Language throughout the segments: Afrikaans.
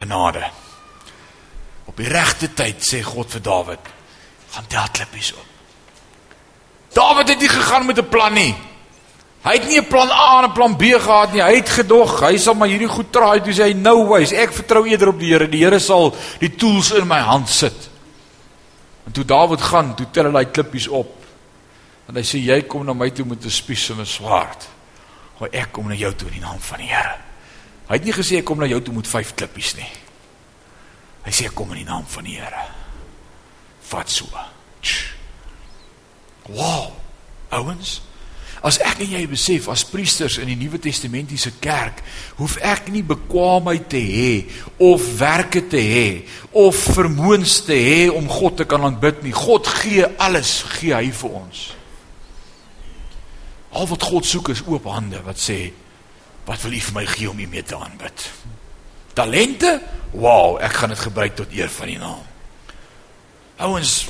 genade. Op die regte tyd sê God vir Dawid, gaan tel klippies op. Dawid het nie gegaan met 'n plan nie. Hy het nie 'n plan A en 'n plan B gehad nie. Hy het gedog, hy sal maar hierdie goed traai, toe sê hy no ways. Ek vertrou eerder op die Here. Die Here sal die tools in my hand sit. En toe Dawid gaan, toe tel hy klippies op. En hy sê jy kom na my toe met 'n spies en 'n swaard. Gooi ek kom na jou toe in die naam van die Here. Hy het nie gesê ek kom na jou toe met 5 klippies nie. Hy sê ek kom in die naam van die Here. Vat so. Wow. Ouens, as ek en jy besef as priesters in die Nuwe Testamentiese kerk, hoef ek nie bekwaamheid te hê of werke te hê of vermoëns te hê om God te kan aanbid nie. God gee alles, gee hy vir ons. Al wat God soek is oop hande wat sê wat wil u vir my gee om u mee te aanbid? Talente? Wow, ek gaan dit gebruik tot eer van die naam. Ouens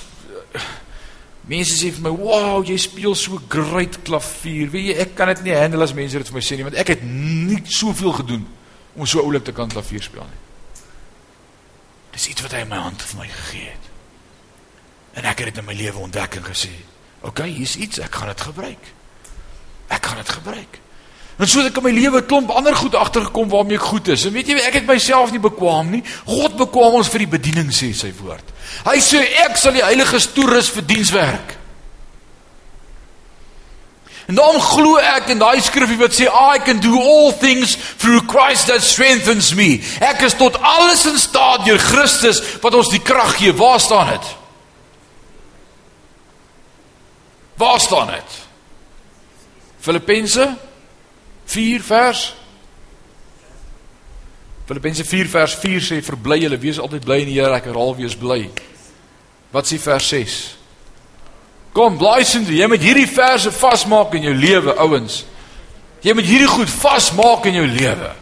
Mense sê vir my, "Wow, jy speel so great klavier." Weet jy, ek kan dit nie handle as mense dit vir my sê nie, want ek het nie soveel gedoen om so oulik te kan klavier speel nie. Dis iets wat hy in my hand vir my gegee het. En ek het dit in my lewe ontdek en gesê, "Oké, okay, hier's iets, ek gaan dit gebruik." Ek gaan dit gebruik. En so het ek in my lewe klomp ander goed agtergekom waarmee ek goed is. En weet jy, ek het myself nie bekwam nie. God bekwam ons vir die bediening sê sy woord. Hy sê ek sal die heiliges toerus vir dienswerk. En dan glo ek in daai skrifgie wat sê I can do all things through Christ that strengthens me. Ek is tot alles in staat deur Christus wat ons die krag gee. Waar staan dit? Waar staan dit? Filippense 4 vers Filippense 4 vers 4 sê verbly julle wees altyd bly in die Here ek herhaal wees bly. Wat sê vers 6? Kom blysind jy moet hierdie verse vasmaak in jou lewe ouens. Jy moet hierdie goed vasmaak in jou lewe.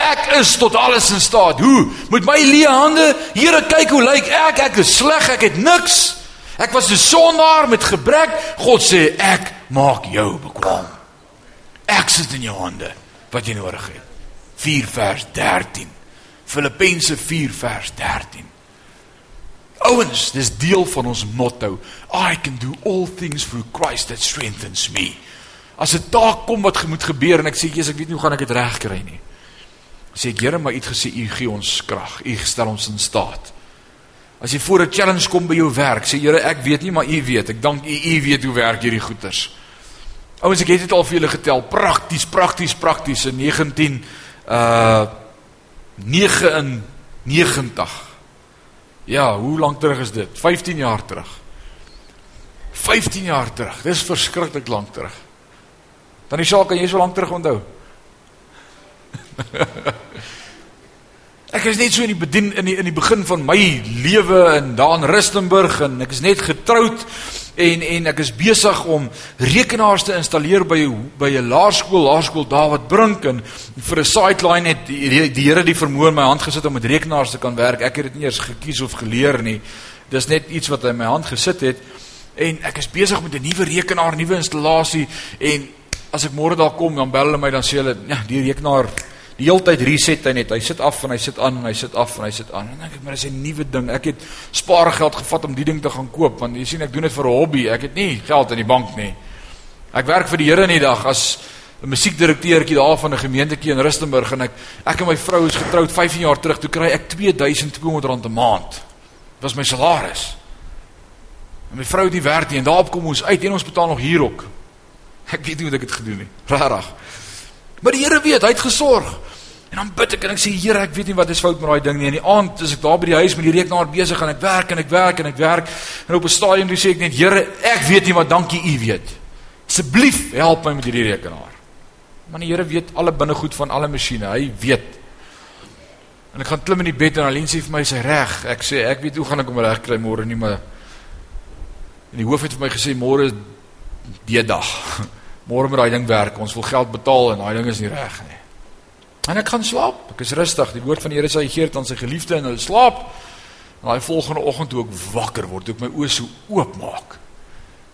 Ek is tot alles in staat. Hoe? Met my leë hande, Here kyk hoe lyk ek? Ek is sleg, ek het niks. Ek was 'n sondaar met gebrek. God sê ek maak jou bekwam. Ek sit in jou hande wat jy nodig het. 4 vers 13. Filippense 4 vers 13. Ouens, dis deel van ons motto. I can do all things through Christ that strengthens me. As 'n taak kom wat moet gebeur en ek sê Jesus, ek weet nie hoe gaan ek dit regkry nie. Sê ek Here, maar U het gesê U gee ons krag. U stel ons in staat. As jy voor 'n challenge kom by jou werk, sê Here, ek weet nie, maar U weet. Ek dank U, U weet hoe werk hierdie goeters. Ouens, ek het dit al vir julle getel, prakties, prakties, prakties in 19 uh 99. Ja, hoe lank terug is dit? 15 jaar terug. 15 jaar terug. Dis verskriklik lank terug. Dan die saak kan jy so lank terug onthou. Ek is net so in die bedien in die in die begin van my lewe in daar in Rustenburg en ek is net getroud en en ek is besig om rekenaars te installeer by by 'n laerskool, laerskool Dawid Brink en vir 'n sideline het die, die, die Here die vermoë in my hand gesit om met rekenaars te kan werk. Ek het dit nie eers gekies of geleer nie. Dis net iets wat in my hand gesit het en ek is besig met 'n nuwe rekenaar, nuwe installasie en as ek môre daar kom dan bel hulle my dan sê hulle ja, die rekenaar die hele tyd reset hy net. Hy sit af en hy sit aan en hy sit af en hy sit aan. En dan ek maar dis 'n nuwe ding. Ek het spaargeld gevat om die ding te gaan koop want jy sien ek doen dit vir 'n hobby. Ek het nie geld in die bank nie. Ek werk vir die Here in die dag as 'n musiekdirekteurtjie daar van 'n gemeentetjie in Rustenburg en ek ek en my vrou is getroud 15 jaar terug. Toe kry ek R2200 'n maand. Dit was my salaris. En my vrou het nie werk nie en daarop kom ons uit en ons betaal nog huur ook. Ek weet nie hoe ek dit gedoen het. Rarig. Maar die Here weet, hy het gesorg. En dan bid ek en ek sê Here, ek weet nie wat is fout met daai ding nie. In die aand is ek daar by die huis met die rekenaar besig en ek werk en ek werk en ek werk. En op 'n stadium toe sê ek net Here, ek weet nie wat dankie U weet. Asseblief help my met hierdie rekenaar. Maar die Here weet alle binnegoed van alle masjiene. Hy weet. En ek gaan klim in die bed en Aline sê vir my sy reg. Ek sê ek weet hoe gaan ek hom reg kry môre nie, maar en die hoof het vir my gesê môre is die dag. Môre moet daai ding werk. Ons wil geld betaal en daai ding is nie reg nie. En ek gaan slaap. Ek is rustig. Die woord van die Here sê hy gee dit aan sy geliefde en hulle slaap. En daai volgende oggend toe ek wakker word, toe ek my oë so oop maak.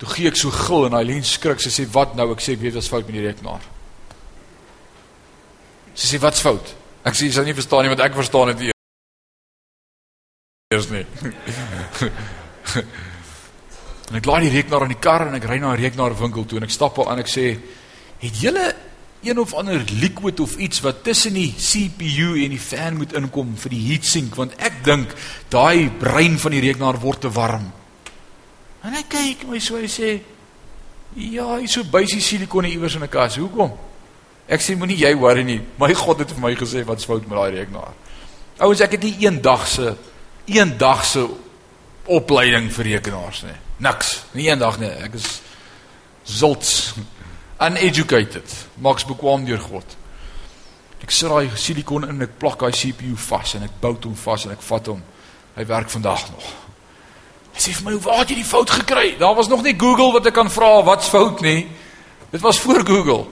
Toe gee ek so gil en Eileen skrik. Sy sê wat nou? Ek sê ek weet wat's fout met die rekenaar. Sy sê wat's fout? Ek sê jy sal nie verstaan nie want ek verstaan dit eers nie. en ek laai die rekenaar in die kar en ek ry na 'n rekenaarwinkel toe en ek stap al aan ek sê het julle een of ander liquid of iets wat tussen die CPU en die fan moet inkom vir die heatsink want ek dink daai brein van die rekenaar word te warm. En hy kyk my so hy sê ja, hy's so buisie silikon iewers in 'n kas. Hoekom? Ek sê moenie jy worry nie. My God het vir my gesê wat's fout met daai rekenaar. Ouens, ek het nie eendagse eendagse opleiding vir rekenaars nie. Niks. Nie eendag nie. Ek is zults uneducated, maaks bekwam deur God. Ek sit daai silikon in en ek plak daai CPU vas en ek bou hom vas en ek vat hom. Hy werk vandag nog. Hy sê vir my, "Waar het jy die fout gekry?" Daar was nog nie Google wat ek kan vra wat's fout nie. Dit was voor Google.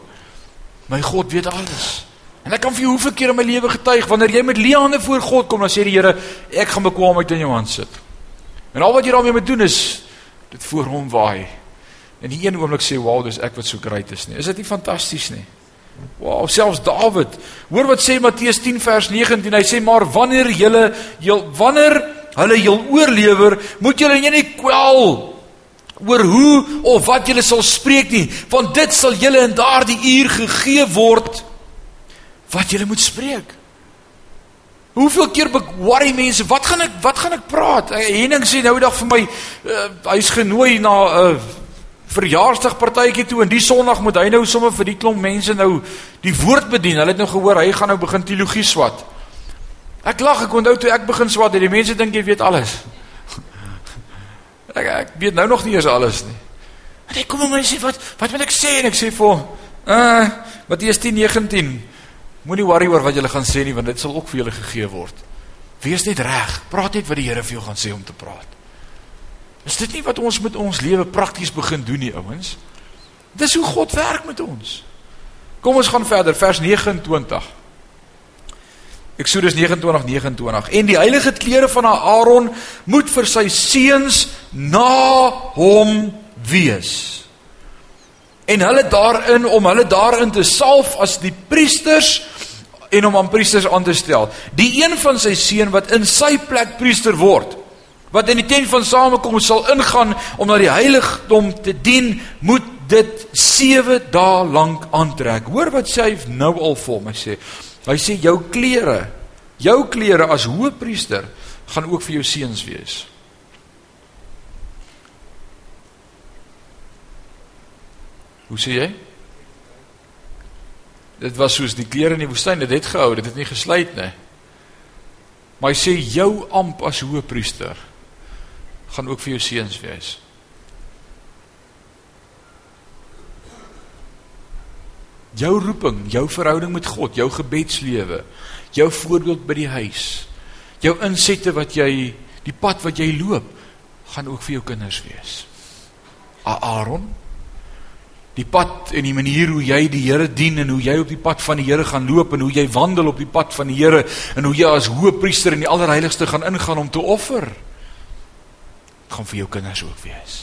My God weet alles. En ek kan vir jou hoeveel keer in my lewe getuig wanneer jy met leehande voor God kom, dan sê die Here, "Ek gaan bekwaamheid in jou hand sit." En al wat jy daarmee moet doen is dit voor hom waai En die een oomblik sê, "Wow, dis ek wat so great is nie." Is dit nie fantasties nie? Wow, selfs Dawid. Hoor wat sê Matteus 10 vers 19. Hy sê, "Maar wanneer julle jul wanneer hulle jul oorlewer, moet julle nie kwel oor hoe of wat julle sal spreek nie, want dit sal julle in daardie uur gegee word wat julle moet spreek." Hoeveel keer worry mense, wat gaan ek wat gaan ek praat? Henning sê nou dag vir my, uh, hy's genooi na 'n uh, verjaarsdagpartytjie toe en die Sondag moet hy nou sommer vir die klomp mense nou die woord bedien. Hulle het nou gehoor hy gaan nou begin teologie swat. Ek lag ek onthou toe ek begin swat en die mense dink jy weet alles. Ek ek weet nou nog nie eens alles nie. En ek kom en sê wat wat moet ek sê en ek sê vir hom, uh Matteus 10:19 Moenie worry oor wat jy gaan sê nie want dit sal ook vir julle gegee word. Wees net reg. Praat net wat die Here vir jou gaan sê om te praat. Is dit nie wat ons met ons lewe prakties begin doen nie, ouens? Dis hoe God werk met ons. Kom ons gaan verder, vers 29. Eksodus 29 29 en die heilige klere van Aaron moet vir sy seuns na hom wees. En hulle daarin om hulle daarin te salf as die priesters en om aan priesters aan te stel. Die een van sy seun wat in sy plek priester word wat in die tent van samekoms sal ingaan om na die heiligdom te dien, moet dit 7 dae lank aantrek. Hoor wat sê hy nou al vir hom. Hy sê hy sê jou klere, jou klere as hoëpriester gaan ook vir jou seuns wees. Hoe sê jy? Dit was soos die klere in die woestyn, dit het gehou, dit het nie gesluit nie. Maar hy sê jou amp as hoëpriester gaan ook vir jou seuns wees. Jou roeping, jou verhouding met God, jou gebedslewe, jou voorbeeld by die huis, jou insette wat jy die pad wat jy loop, gaan ook vir jou kinders wees. Aaron die pad en die manier hoe jy die Here dien en hoe jy op die pad van die Here gaan loop en hoe jy wandel op die pad van die Here en hoe jy as hoëpriester in die allerheiligste gaan ingaan om te offer gaan vir jou kinders ook wees.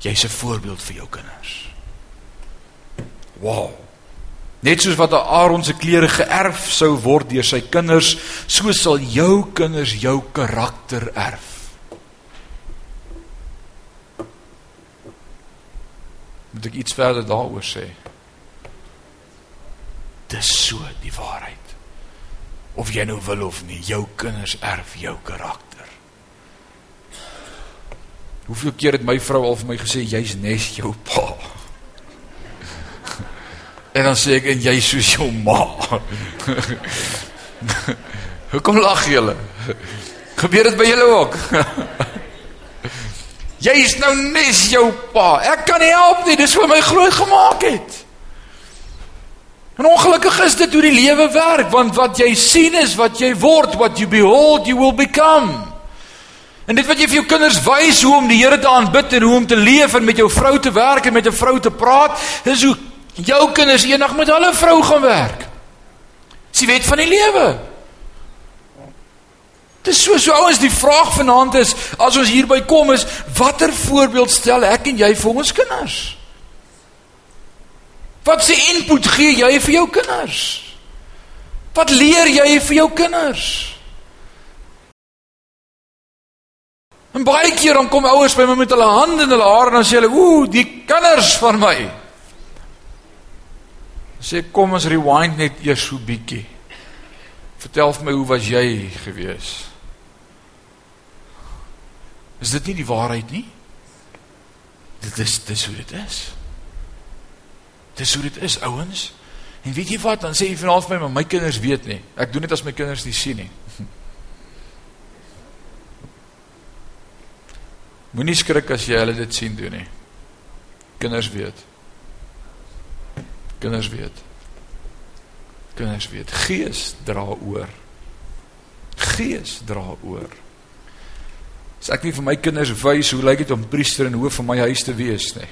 Jy's 'n voorbeeld vir jou kinders. Wow. Net soos wat Aaron se klere geërf sou word deur sy kinders, so sal jou kinders jou karakter erf. Moet ek iets verder daaroor sê? Dis so die waarheid. Of jy nou wil of nie, jou kinders erf jou karakter. Hoeveel keer het my vrou al vir my gesê jy's nes jou pa? En dan sê ek en jy soos jou ma. Hoekom lag julle? Gebeur dit by julle ook? Jy is nou nes jou pa. Ek kan nie help nie, dis wat my groot gemaak het. En ongelukkig is dit hoe die lewe werk, want wat jy sien is wat jy word, what you behold you will become. En dit wat jy vir jou kinders wys hoe om die Here te aanbid en hoe om te leef en met jou vrou te werk en met 'n vrou te praat, dis hoe jou kinders eendag met hulle vrou gaan werk. Dis die wet van die lewe. Dis so so ouens die vraag vanaand is as ons hierby kom is watter voorbeeld stel ek en jy vir ons kinders? Wat se input gee jy vir jou kinders? Wat leer jy vir jou kinders? En baie keer dan kom ouers by my met hulle hande in hulle hare en dan sê hulle, "Ooh, die kinders van my." Sê kom ons rewind net eers so bietjie. Vertel vir my hoe was jy gewees? Is dit nie die waarheid nie? Dit is dis hoe dit is. Dis hoe dit is, ouens. En weet jy wat? Dan sê jy vanaand vir my, maar my kinders weet nie. Ek doen dit as my kinders nie sien nie. Moenie skrik as jy hulle dit sien doen nie. Kinders weet. Kinders weet. Kinders weet. Gees dra oor. Gees dra oor. As ek nie vir my kinders wys hoe lyk dit om priester en hoof van my huis te wees nie.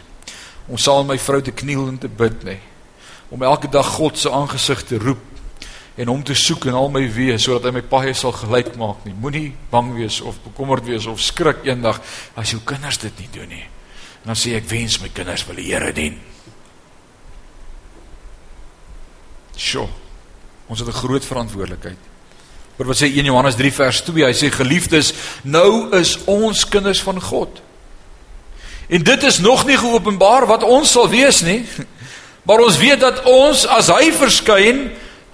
Om saam met my vrou te kniel en te bid nie. Om elke dag God se aangesig te roep en hom te soek in al my wees sodat hy my paai sal gelyk maak nie. Moenie bang wees of bekommerd wees of skrik eendag as jou kinders dit nie doen nie. En dan sê ek wens my kinders wil die Here dien. Sjoe. Ons het 'n groot verantwoordelikheid. Hoor wat sê 1 Johannes 3 vers 2. Hy sê geliefdes, nou is ons kinders van God. En dit is nog nie geopenbaar wat ons sal wees nie. Maar ons weet dat ons as hy verskyn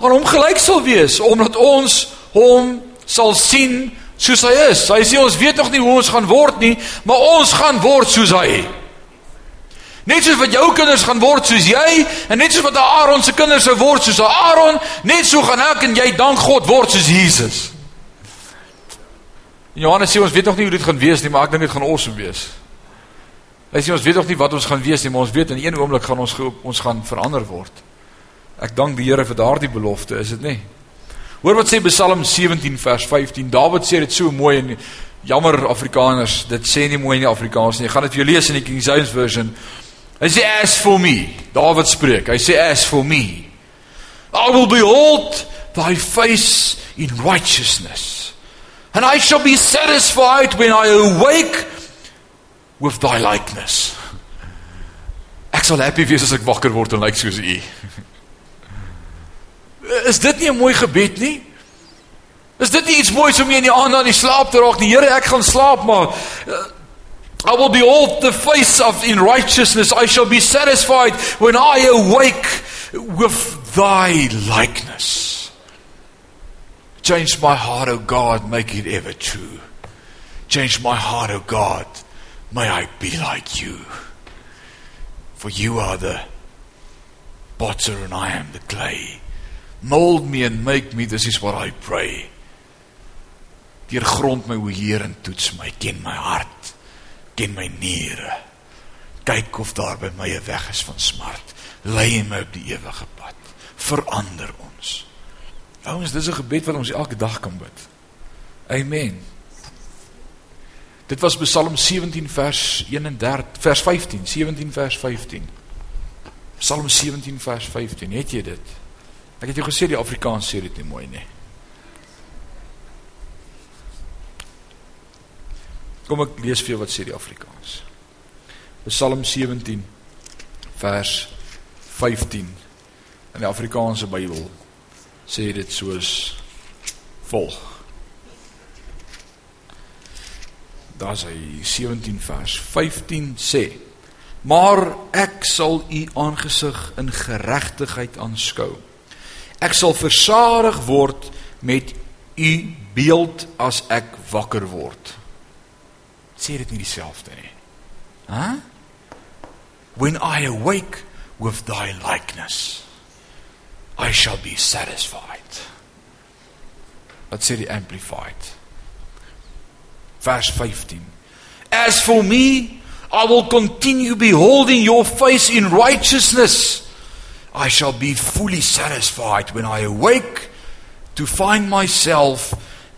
aan hom gelyk sal wees omdat ons hom sal sien soos hy is. Hy sê ons weet nog nie hoe ons gaan word nie, maar ons gaan word soos hy. Net soos wat jou kinders gaan word soos jy en net soos wat Aaron se kinders sou word soos Aaron, net so gaan ek en jy dank God word soos Jesus. Johannes sê ons weet nog nie hoe dit gaan wees nie, maar ek dink dit gaan awesome wees. Hy sê ons weet nog nie wat ons gaan wees nie, maar ons weet in een oomblik gaan ons ons gaan verander word. Ek dank die Here vir daardie belofte, is dit nie? Hoor wat sê Psalm 17 vers 15. Dawid sê dit so mooi en jammer Afrikaners, dit sê nie mooi in die Afrikaans nie. Ek gaan dit vir jou lees in die King James version. Hy sê as for me. Dawid spreek. Hy sê as for me. I will behold thy face in righteousness. And I shall be satisfied when I awake with thy likeness. Ek sal happy wees as ek wakker word en lyk like soos u. Is dit nie 'n mooi gebed nie? Is dit nie iets moois om jy in die aand aan die slaap te raak nie? Here, ek gaan slaap maar uh, I will behold the face of in righteousness. I shall be satisfied when I awake with thy likeness. Change my heart, O God, make it ever true. Change my heart, O God, may I be like you. For you are the potter and I am the clay. Mold me and make me, this is what I pray. Deurgrond my o Heer en toets my, ken my hart, ken my niere. Kyk of daar by my 'n weg is van smart. Lei my op die ewige pad. Verander ons. Ouens, dis 'n gebed wat ons elke dag kan bid. Amen. Dit was Psalm 17 vers 31 vers 15, 17 vers 15. Psalm 17 vers 15. Het jy dit? Ek het jou gesê die Afrikaans sê dit nie mooi nie. Kom ek lees vir jou wat sê die Afrikaans. Psalm 17 vers 15 in die Afrikaanse Bybel sê dit soos volg. Daar sê 17 vers 15 sê: Maar ek sal u aangesig in geregtigheid aanskou. Ek sal versadig word met u beeld as ek wakker word. Sê dit nie dieselfde nie. Hæ? Huh? When I awake with thy likeness, I shall be satisfied. Wat sê die amplified? Vers 15. As for me, I will continue beholding your face in righteousness. I shall be fully satisfied when I awake to find myself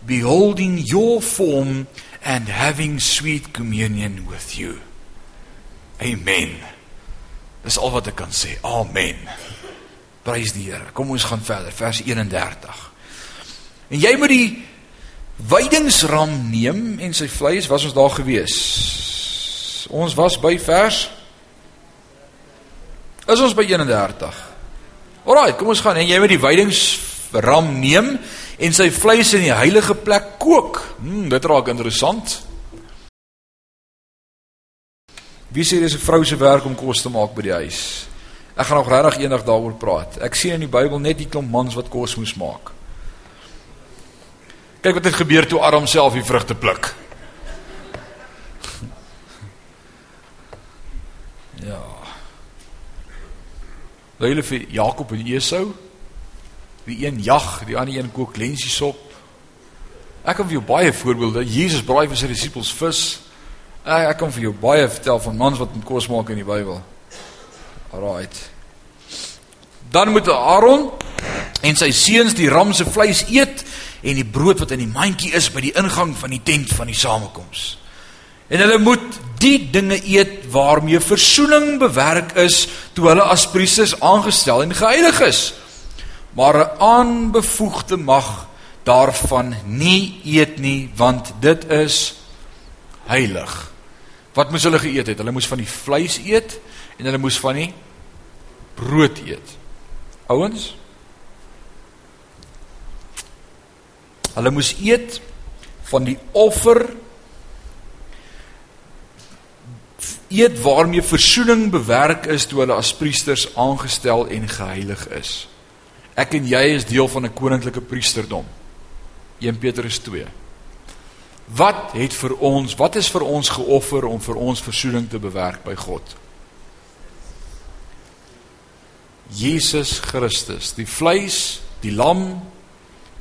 beholding your form and having sweet communion with you. Amen. Dis al wat ek kan sê. Amen. Prys die Here. Kom ons gaan verder. Vers 31. En jy moet die wydingsram neem en sy vleis was ons daar gewees. Ons was by vers Is ons by 31? Alraai, kom ons gaan en jy met die wydings ram neem en sy vleis in die heilige plek kook. Hmm, dit raak interessant. Wie sê dis 'n vrou se werk om kos te maak by die huis? Ek gaan nog regtig eendag daaroor praat. Ek sien in die Bybel net die klomp mans wat kos moes maak. Kyk wat het gebeur toe Adam self die vrugte pluk. Ja. Hulle vir Jakob en Esau. Die een jag, die ander een kook lensies op. Ek kan vir jou baie voorbeelde. Jesus braai vir sy disippels vis. Ek, ek kan vir jou baie vertel van mans wat met kos maak in die Bybel. Alraight. Dan moet Aaron en sy seuns die ram se vleis eet en die brood wat in die mandjie is by die ingang van die tent van die samekoms. En hulle moet die dinge eet waarmee verzoening bewerk is toe hulle as priesters aangestel en geheilig is. Maar 'n aanbevoegde mag daarvan nie eet nie want dit is heilig. Wat moes hulle geëet het? Hulle moes van die vleis eet en hulle moes van die brood eet. Ouens? Hulle moes eet van die offer eet waarmee verzoening bewerk is toe hulle as priesters aangestel en geheilig is. Ek en jy is deel van 'n koninklike priesterdom. 1 Petrus 2. Wat het vir ons, wat is vir ons geoffer om vir ons verzoening te bewerk by God? Jesus Christus, die vleis, die lam,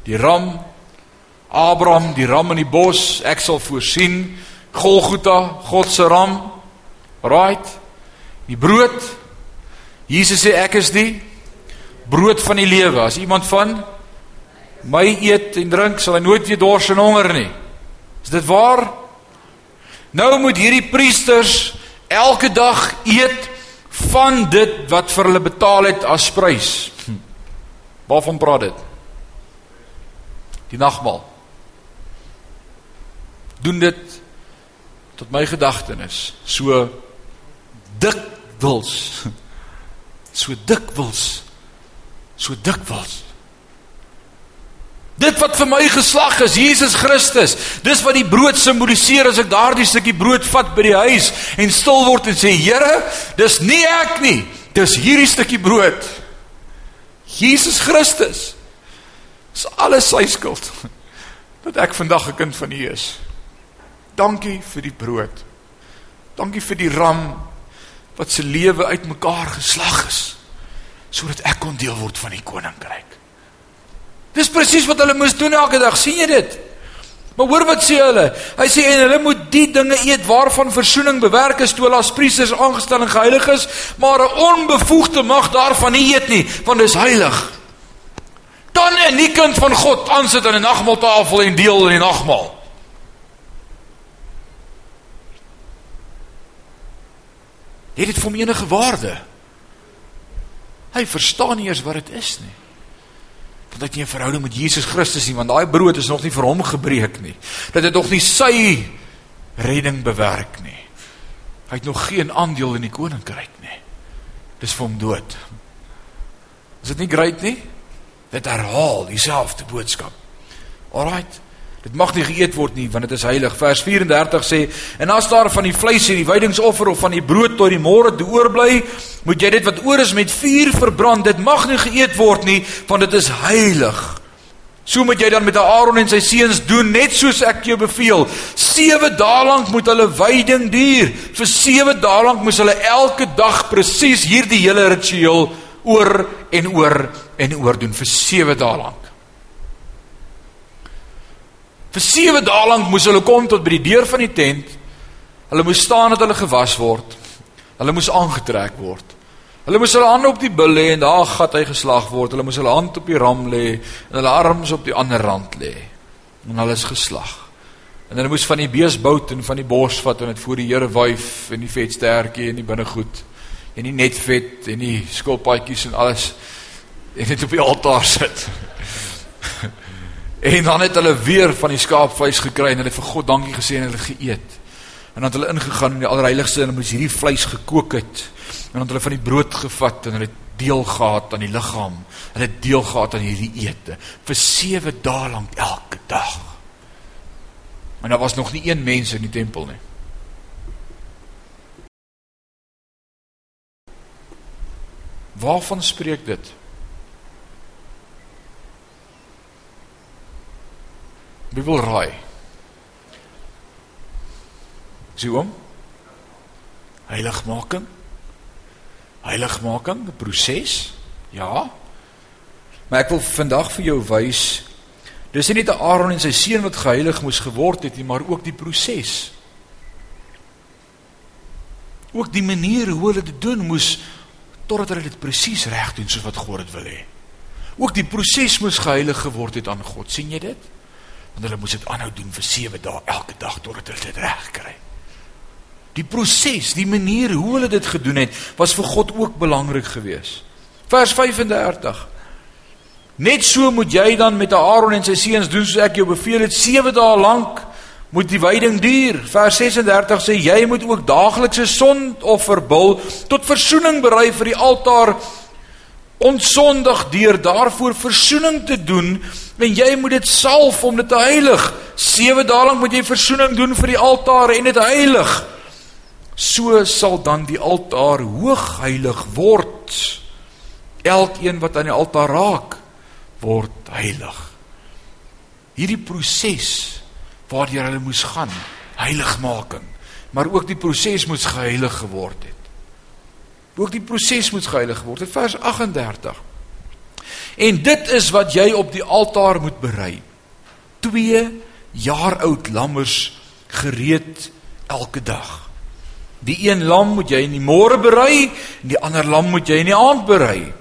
die ram, Abraham, die ram in die bos, ek sal voorsien, Golgotha, God se ram, Right? Die brood. Jesus sê ek is die brood van die lewe. As iemand van my eet en drink, sal hy nooit weer dors en honger nie. Is dit waar? Nou moet hierdie priesters elke dag eet van dit wat vir hulle betaal het as prys. Hm. Waarvan praat dit? Die nagmaal. Doen dit tot my gedagtenis. So dikwels so dikwels so dikwels Dit wat vir my geslag is, Jesus Christus. Dis wat die brood simboliseer as ek daardie stukkie brood vat by die huis en stil word en sê, Here, dis nie ek nie, dis hierdie stukkie brood. Jesus Christus. Dis alles sy skuld dat ek vandag 'n kind van U is. Dankie vir die brood. Dankie vir die ram wat se lewe uitmekaar geslag is sodat ek kon deel word van die koninkryk. Dis presies wat hulle moes doen elke dag, sien jy dit? Maar hoor wat sê hulle? Hy sê en hulle moet die dinge eet waarvan verzoening bewerk is toe hulle as priesters aangestel en geheilig is, maar 'n onbevoegde mag daarvan nie eet nie, want dit is heilig. Dan 'n nie kind van God aansit aan 'n nagmaaltafel en deel in die nagmaal. het dit vir hom enige waarde. Hy verstaan nie eers wat dit is nie. Want hy het nie 'n verhouding met Jesus Christus nie, want daai brood is nog nie vir hom gebreek nie. Dit het nog nie sy redding bewerk nie. Hy het nog geen aandeel in die koninkryk nie. Dis vir hom dood. Is dit nie great nie? Dit herhaal dieselfde boodskap. Alraight. Dit mag nie geëet word nie want dit is heilig. Vers 34 sê: "En as daar van die vleis en die wydingsoffer of van die brood tot die môre te oorbly, moet jy dit wat oor is met vuur verbrand. Dit mag nie geëet word nie want dit is heilig." So moet jy dan met Aaron en sy seuns doen net soos ek jou beveel. 7 dae lank moet hulle wyding duur. Vir 7 dae lank moes hulle elke dag presies hierdie hele ritueel oor en oor en oor doen vir 7 dae lank. Vir 7 dae lank moes hulle kom tot by die deur van die tent. Hulle moes staan dat hulle gewas word. Hulle moes aangetrek word. Hulle moes hulle hande op die bil lê en daar gat hy geslag word. Hulle moes hulle hand op die ram lê en hulle arms op die ander rand lê. En hulle is geslag. En hulle moes van die beesbout en van die bors vat en dit voor die Here wyf en die vetstertjie en die binnegoed en die netvet en die skilpaadjies en alles en dit op die altaar sit. En dan het hulle weer van die skaapvleis gekry en hulle vir God dankie gesê en hulle geëet. En dan het hulle ingegaan in die allerheiligste en moes hierdie vleis gekook het. En dan het hulle van die brood gevat en hulle deel gehad aan die liggaam. Hulle het deel gehad aan hierdie ete vir 7 dae lank elke dag. En daar was nog nie een mens in die tempel nie. Waarvan spreek dit? Wie wil raai? Sien hom? Heiligmaking? Heiligmaking, 'n proses? Ja. Maar ek wil vandag vir jou wys dis nie net Aaron en sy seun wat geheilig moes geword het nie, maar ook die proses. Ook die manier hoe hulle dit doen moes totdat hulle dit presies reg doen soos wat God dit wil hê. Ook die proses moes geheilig geword het aan God. sien jy dit? Want hulle moes dit aanhou doen vir 7 dae elke dag totdat hulle dit reg kry. Die proses, die manier hoe hulle dit gedoen het, was vir God ook belangrik geweest. Vers 35. Net so moet jy dan met Aaron en sy seuns doen soos ek jou beveel het 7 dae lank moet die wyding duur. Vers 36 sê jy moet ook daaglikse sondofferbul tot verzoening berei vir die altaar onsondig deur daarvoor verzoening te doen en jy moet dit salf om dit te heilig. 7 dae lank moet jy verzoening doen vir die altaar en dit heilig. So sal dan die altaar hoog heilig word. Elkeen wat aan die altaar raak, word heilig. Hierdie proses waardeur hulle moes gaan, heiligmaking, maar ook die proses moes geheilig geword het. Ook die proses moes geheilig word. Het vers 38. En dit is wat jy op die altaar moet berei. 2 jaar oud lammers gereed elke dag. Die een lam moet jy in die môre berei en die ander lam moet jy in die aand berei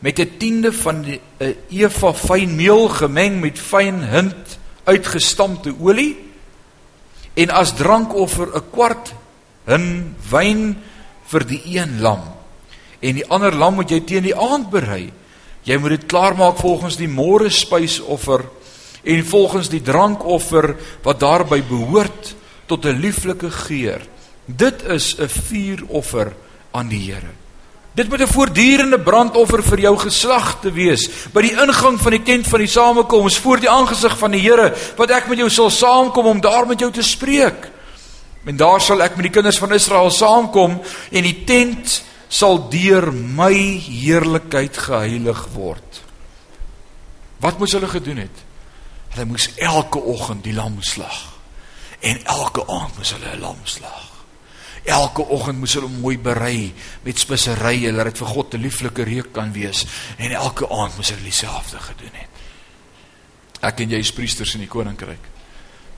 met 'n tiende van 'n eva fyn meel gemeng met fyn hint uitgestampte olie en as drankoffer 'n kwart hin wyn vir die een lam. En die ander lam moet jy teen die aand berei. Jy moet dit klaarmaak volgens die môre spysoffer en volgens die drankoffer wat daarby behoort tot 'n lieflike geur. Dit is 'n vuuroffer aan die Here Dit moet 'n voortdurende brandoffer vir jou geslag te wees. By die ingang van die tent van die samekoms voor die aangesig van die Here wat ek met jou sal saamkom om daar met jou te spreek. En daar sal ek met die kinders van Israel saamkom en die tent sal deur my heerlikheid geheilig word. Wat moes hulle gedoen het? Hulle moes elke oggend die lam slag en elke aand moes hulle 'n lam slag. Elke oggend moes hulle mooi berei met speserye, dat dit vir God 'n lieflike reuk kan wees en elke aand moes hulle dieselfde gedoen het. Ek en jy is priesters in die koninkryk.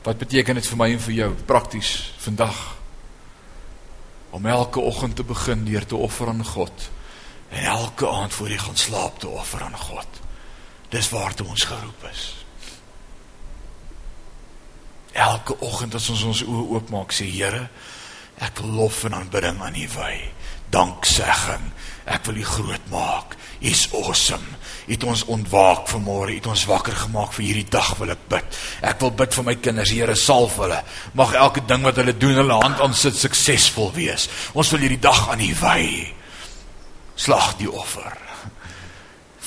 Wat beteken dit vir my en vir jou prakties vandag? Om elke oggend te begin deur te offer aan God en elke aand voor jy gaan slaap te offer aan God. Dis waartoe ons geroep is. Elke oggend as ons ons oë oopmaak, sê Here, Ek wil lof en aanbidding aan U wy. Danksegging. Ek wil U groot maak. U's awesome. U het ons ontwaak vanmôre. U het ons wakker gemaak vir hierdie dag wil ek bid. Ek wil bid vir my kinders. Here, salf hulle. Mag elke ding wat hulle doen, hulle hand aan sit suksesvol wees. Ons wil hierdie dag aan U wy. Slag die offer.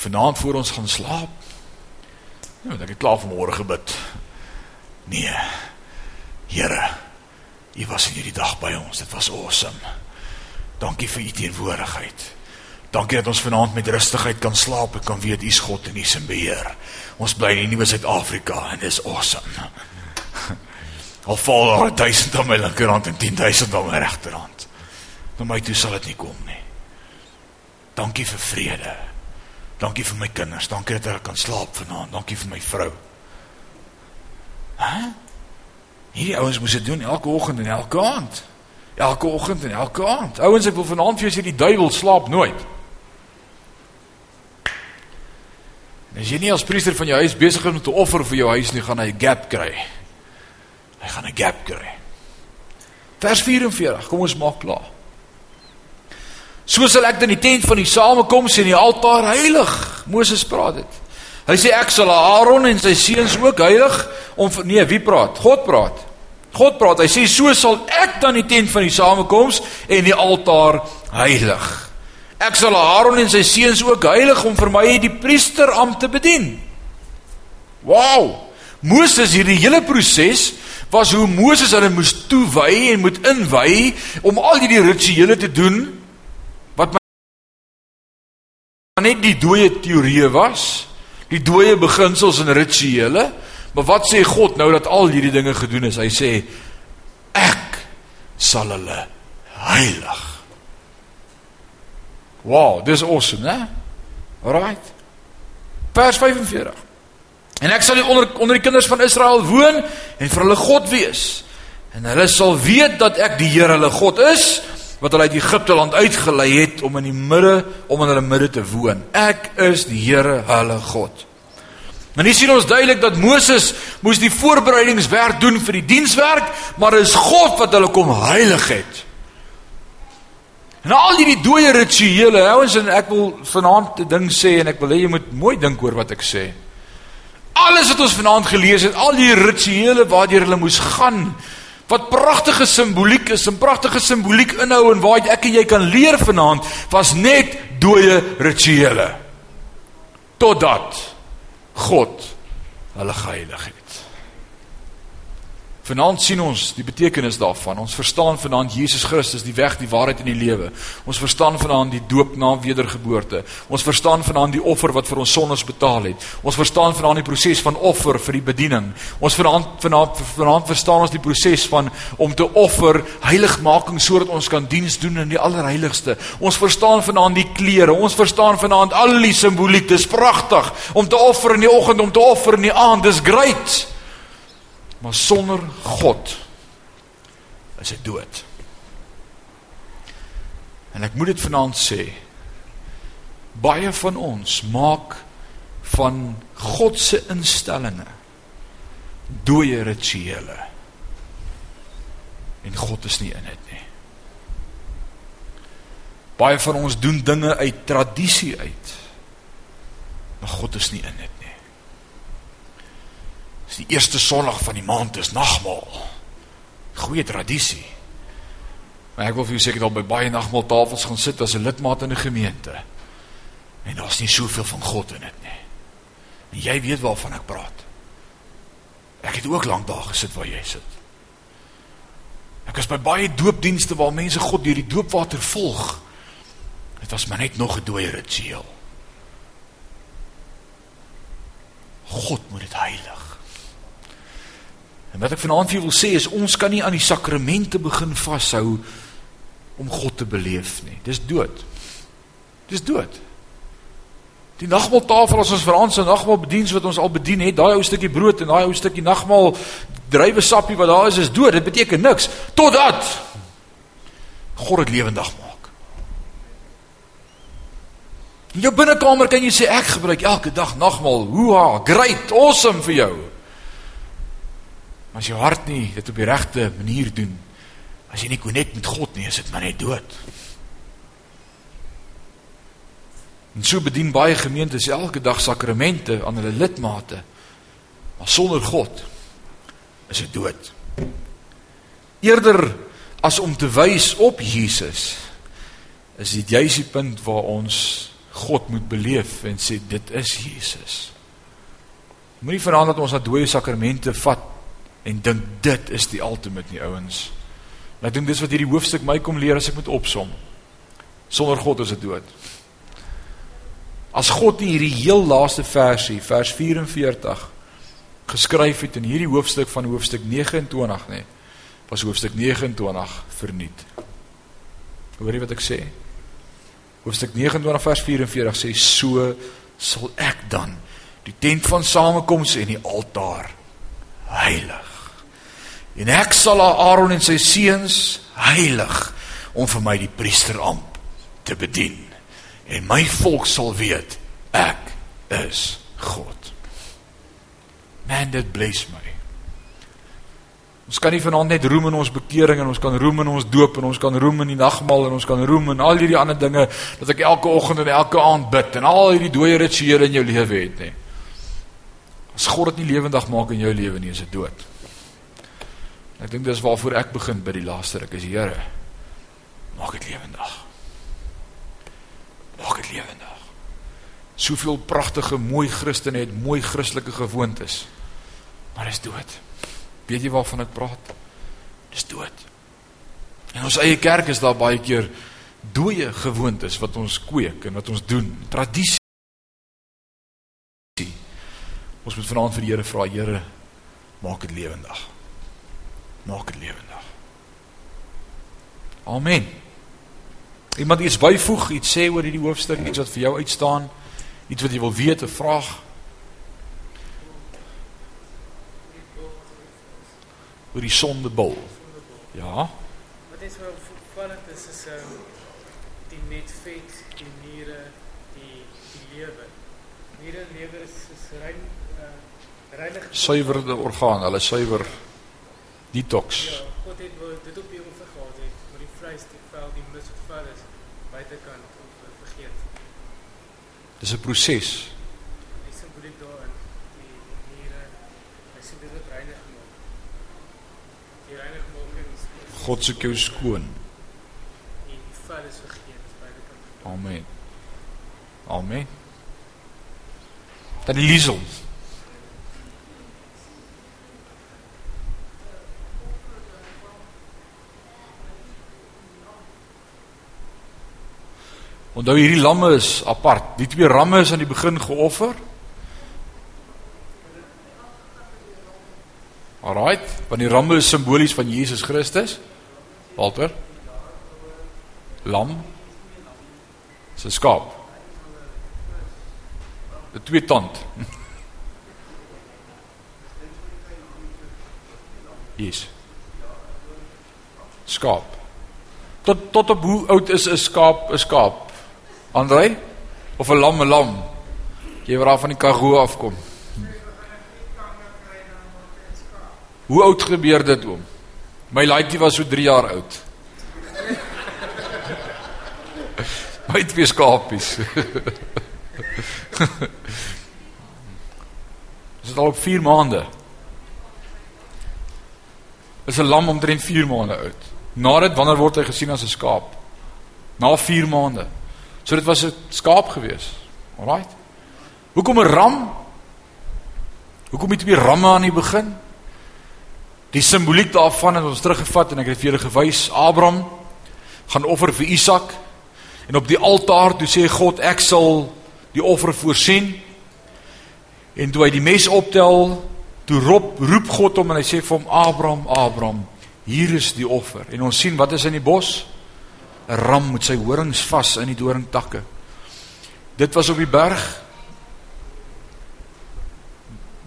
Vanaand voor ons gaan slaap. Ja, ek het klaar vanmôre gebid. Nee. Here, U was hierdie dag by ons. Dit was awesome. Dankie vir u teenwoordigheid. Dankie dat ons vanaand met rustigheid kan slaap en kan weet u's God en u's in beheer. Ons bly in die nuwe Suid-Afrika en dit is awesome. Al val daar 1000 aan my linkerhand en 10000 aan my regterhand. Maar my toe sal dit nie kom nie. Dankie vir vrede. Dankie vir my kinders. Dankie dat ek kan slaap vanaand. Dankie vir my vrou. Hæ? Hierdie ouens moes dit doen elke oggend en elke aand. Elke oggend en elke aand. Ouens, ek wil vanaand vir julle sê die duiwel slaap nooit. En as jy nie as priester van jou huis besig is om te offer vir jou huis nie, gaan hy 'n gap kry. Hy gaan 'n gap kry. Vers 44, kom ons maak klaar. So sal ek dan die tent van die samekoms en die altaar heilig. Moses praat dit. Hy sê ek sal Aaron en sy seuns ook heilig om nee, wie praat? God praat. God praat. Hy sê so sal ek dan die tent van die samekoms en die altaar heilig. Ek sal Aaron en sy seuns ook heilig om vir my die priesterampt te bedien. Wow! Moses hierdie hele proses was hoe Moses hulle moes toewy en moet inwy om al hierdie rituele te doen wat maar net die dooie teorieë was, die dooie beginsels en rituele. Maar wat sê God nou dat al hierdie dinge gedoen is? Hy sê ek sal hulle heilig. Wow, dis awesome, né? Alright. Vers 45. En ek sal onder onder die kinders van Israel woon en vir hulle God wees. En hulle sal weet dat ek die Here hulle God is wat hulle uit Egipte land uitgelei het om in die midde om in hulle midde te woon. Ek is die Here hulle God. En hier sien ons duidelik dat Moses moes die voorbereidingswerk doen vir die dienswerk, maar dit is God wat hulle kom heilig het. En al hierdie dooie rituele, ouens en ek wil vanaand 'n ding sê en ek wil hê jy moet mooi dink oor wat ek sê. Alles wat ons vanaand gelees het, al die rituele waardeur hulle moes gaan, wat pragtige simboliek is, 'n pragtige simboliek inhou en waar ek en jy kan leer vanaand, was net dooie rituele. Totdat God hulle geheilig het. Vanaand sien ons die betekenis daarvan. Ons verstaan vanaand Jesus Christus die weg, die waarheid en die lewe. Ons verstaan vanaand die doop na wedergeboorte. Ons verstaan vanaand die offer wat vir ons sondes betaal het. Ons verstaan vanaand die proses van offer vir die bediening. Ons vanaand vanaand vanaand verstaan ons die proses van om te offer heiligmaking sodat ons kan diens doen in die allerheiligste. Ons verstaan vanaand die klere. Ons verstaan vanaand al die simboliek. Dis pragtig om te offer in die oggend, om te offer in die aand. Dis great. Maar sonder God is dit dood. En ek moet dit vanaand sê. Baie van ons maak van God se instellinge dooie rituele. En God is nie in dit nie. Baie van ons doen dinge uit tradisie uit. Maar God is nie in dit Die eerste Sondag van die maand is nagmaal. Goeie tradisie. Maar ek wil vir julle sê ek het al by baie nagmaaltafels gaan sit as 'n lidmaat in 'n gemeente. En daar's nie soveel van God in dit nie. En jy weet waarvan ek praat. Ek het ook lank daar gesit waar jy sit. Ek was by baie doopdienste waar mense God deur die doopwater volg. Dit was maar net nog 'n dooie ritueel. God moet dit heilig. En wat ek vanaand vir julle wil sê is ons kan nie aan die sakramente begin vashou om God te beleef nie. Dis dood. Dis dood. Die nagmaaltafel as ons vir ons nagmaal bediens wat ons al bedien het, daai ou stukkie brood en daai ou stukkie nagmaal drywe sappie wat daar is is dood. Dit beteken niks totdat God dit lewendig maak. In jou binnekamer kan jy sê ek gebruik elke dag nagmaal. Hoeha, great, awesome vir jou. Maar as jou hart nie dit op die regte manier doen, as jy nie konnek met God nie, is dit maar net dood. En so bedien baie gemeentes elke dag sakramente aan hulle lidmate. Maar sonder God is dit dood. Eerder as om te wys op Jesus, is dit juis die punt waar ons God moet beleef en sê dit is Jesus. Moenie verander dat ons na dooie sakramente vat en dink dit is die ultimate nie ouens. Ek dink dis wat hierdie hoofstuk my kom leer as ek moet opsom. Sonder God is dit dood. As God nie hierdie heel laaste versie, vers 44 geskryf het in hierdie hoofstuk van hoofstuk 29 nê, was hoofstuk 29 verniet. Hoor jy wat ek sê? Hoofstuk 29 vers 44 sê so sal ek dan die tent van samekoms en die altaar heilig. En ek sal Aaron en sy seuns heilig om vir my die priesteramp te bedien. En my volk sal weet ek is God. Man, dit bless my. Ons kan nie vanaand net roem in ons bekering en ons kan roem in ons doop en ons kan roem in die nagmaal en ons kan roem in al hierdie ander dinge dat ek elke oggend en elke aand bid en al hierdie dooie rituele in jou lewe het nie. As God dit nie lewendig maak in jou lewe nie, is dit dood. Ek dink dis waarvoor ek begin by die laaste ruk is Here. Maak dit lewendig. Maak dit lewendig. Soveel pragtige, mooi Christene het mooi Christelike gewoontes. Maar dis dood. Weet jy waarvan ek praat? Dis dood. In ons eie kerk is daar baie keer dooie gewoontes wat ons kweek en wat ons doen. Tradisie. Ons moet vanaand vir die Here vra, Here, maak dit lewendig. Maak dit lewendig. Amen. Iemand iets byvoeg, iets sê oor hierdie hoofstuk, iets wat vir jou uitstaan, iets wat jy wil weet, 'n vraag. oor die sondebul. Ja. Wat is wel opvallend is is um, die netvet, die niere, die die lewer. Niere en lewer is is rein uh, reinig Suiwerde orgaan, hulle suiwer detox. Ja, God het wel dit op die offer gehad het, maar die vleis, die vel, die mis wat vel is buitekant of uh, vergeet. Dis 'n proses. Die simboliek daarin, die, die niere, hy sê dit word reinig gemaak. Die reinig maak is God soek jou skoon. die, die vel is vergeet buitekant. Amen. Amen. Dan die liesel. Onthou hierdie lamme is apart. Die twee ramme is aan die begin geoffer. Alraait, want die ramme is simbolies van Jesus Christus. Walter. Lam. Dis 'n skaap. 'n Twee tand. Yes. Skaap. Tot tot op hoe oud is 'n skaap 'n skaap? Andrei of 'n lam 'n lam? Jy wat daar van die Karoo afkom. Hoe oud gebeur dit oom? My laaitjie was so 3 jaar oud. My twee skapies. Dis al op 4 maande. Is 'n lam omtrent 4 maande oud. Na dit wanneer word hy gesien as 'n skaap? Na 4 maande. So dit was 'n skaap gewees. Alraight. Hoekom 'n ram? Hoekom het twee ramme aan die begin? Die simboliek daarvan het ons teruggevat en ek het vir julle gewys. Abraham gaan offer vir Isak en op die altaar toe sê God ek sal die offer voorsien. En toe hy die mes optel, toe roep roep God hom en hy sê vir hom Abraham, Abraham, hier is die offer. En ons sien wat is in die bos? 'n Ram met sy horings vas in die doringtakke. Dit was op die berg.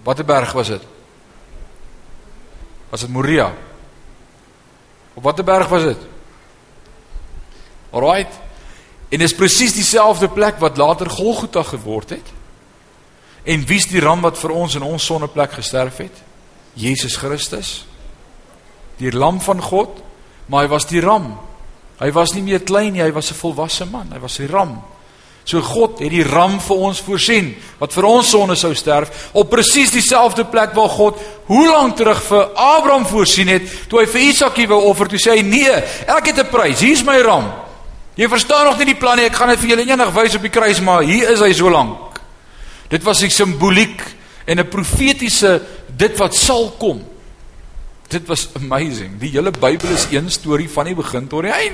Watter berg was dit? Was dit Moria? Op watter berg was dit? Alraight. En dis presies dieselfde plek wat later Golgotha geword het. En wie's die ram wat vir ons in ons sonneplek gesterf het? Jesus Christus. Die lam van God, maar hy was die ram. Hy was nie meer klein nie, hy was 'n volwasse man. Hy was die ram. So God het die ram vir ons voorsien wat vir ons sonde sou sterf op presies dieselfde plek waar God hoe lank terug vir Abraham voorsien het toe hy vir Isaakie wou offer toe sê hy nee ek het 'n prys hier's my ram jy verstaan nog nie die plan nie ek gaan dit vir julle eendag wys op die kruis maar hier is hy so lank dit was 'n simboliek en 'n profetiese dit wat sal kom dit was amazing die hele Bybel is een storie van die begin tot die einde